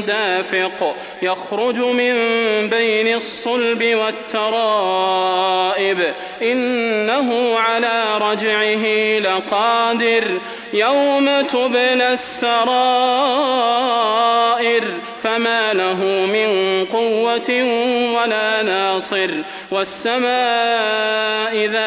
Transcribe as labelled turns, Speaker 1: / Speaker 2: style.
Speaker 1: دافق يخرج من بين الصلب والترائب. إنه على رجعه لقادر يوم تبلى السرائر. فما له من قوة ولا ناصر. والسماء